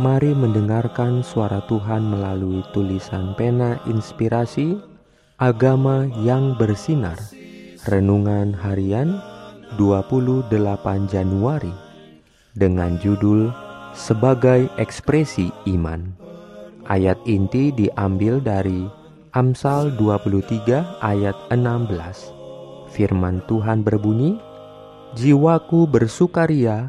Mari mendengarkan suara Tuhan melalui tulisan pena inspirasi Agama yang bersinar. Renungan harian 28 Januari Dengan judul Sebagai Ekspresi Iman. Ayat inti diambil dari Amsal 23 ayat 16 Firman Tuhan berbunyi Jiwaku bersukaria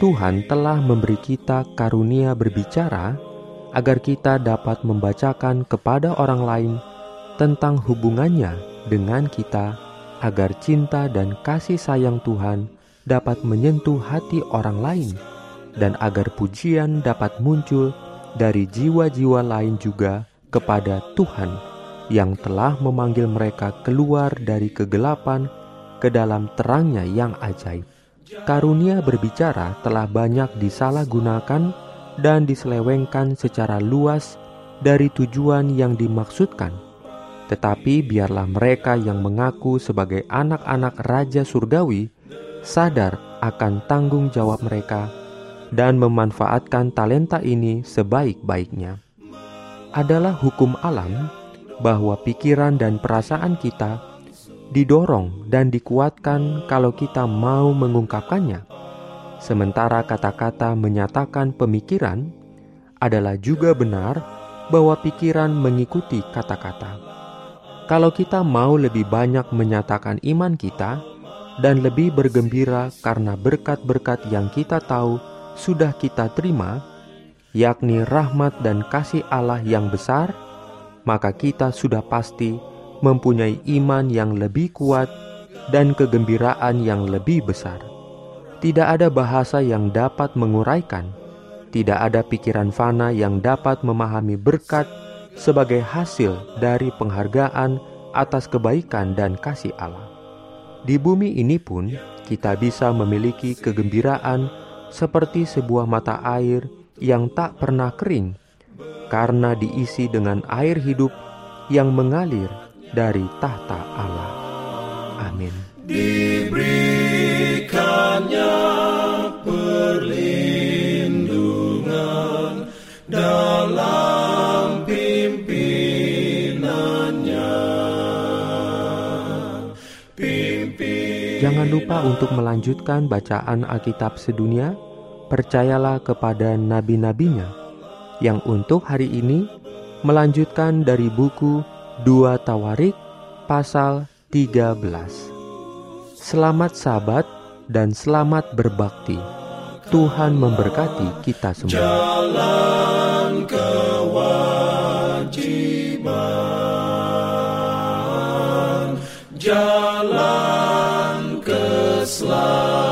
Tuhan telah memberi kita karunia berbicara agar kita dapat membacakan kepada orang lain tentang hubungannya dengan kita, agar cinta dan kasih sayang Tuhan dapat menyentuh hati orang lain, dan agar pujian dapat muncul dari jiwa-jiwa lain juga kepada Tuhan yang telah memanggil mereka keluar dari kegelapan ke dalam terangnya yang ajaib. Karunia berbicara telah banyak disalahgunakan dan diselewengkan secara luas dari tujuan yang dimaksudkan. Tetapi biarlah mereka yang mengaku sebagai anak-anak Raja Surgawi sadar akan tanggung jawab mereka dan memanfaatkan talenta ini sebaik-baiknya. Adalah hukum alam bahwa pikiran dan perasaan kita didorong dan dikuatkan kalau kita mau mengungkapkannya. Sementara kata-kata menyatakan pemikiran adalah juga benar bahwa pikiran mengikuti kata-kata. Kalau kita mau lebih banyak menyatakan iman kita dan lebih bergembira karena berkat-berkat yang kita tahu sudah kita terima, yakni rahmat dan kasih Allah yang besar, maka kita sudah pasti mempunyai iman yang lebih kuat dan kegembiraan yang lebih besar. Tidak ada bahasa yang dapat menguraikan, tidak ada pikiran fana yang dapat memahami berkat sebagai hasil dari penghargaan atas kebaikan dan kasih Allah. Di bumi ini pun kita bisa memiliki kegembiraan seperti sebuah mata air yang tak pernah kering karena diisi dengan air hidup yang mengalir dari tahta Allah. Amin. Diberikannya perlindungan dalam pimpinannya. Pimpin Jangan lupa untuk melanjutkan bacaan Alkitab sedunia. Percayalah kepada nabi-nabinya yang untuk hari ini melanjutkan dari buku 2 Tawarik pasal 13 Selamat sabat dan selamat berbakti. Tuhan memberkati kita semua. Jalan kewajiban Jalan keselamatan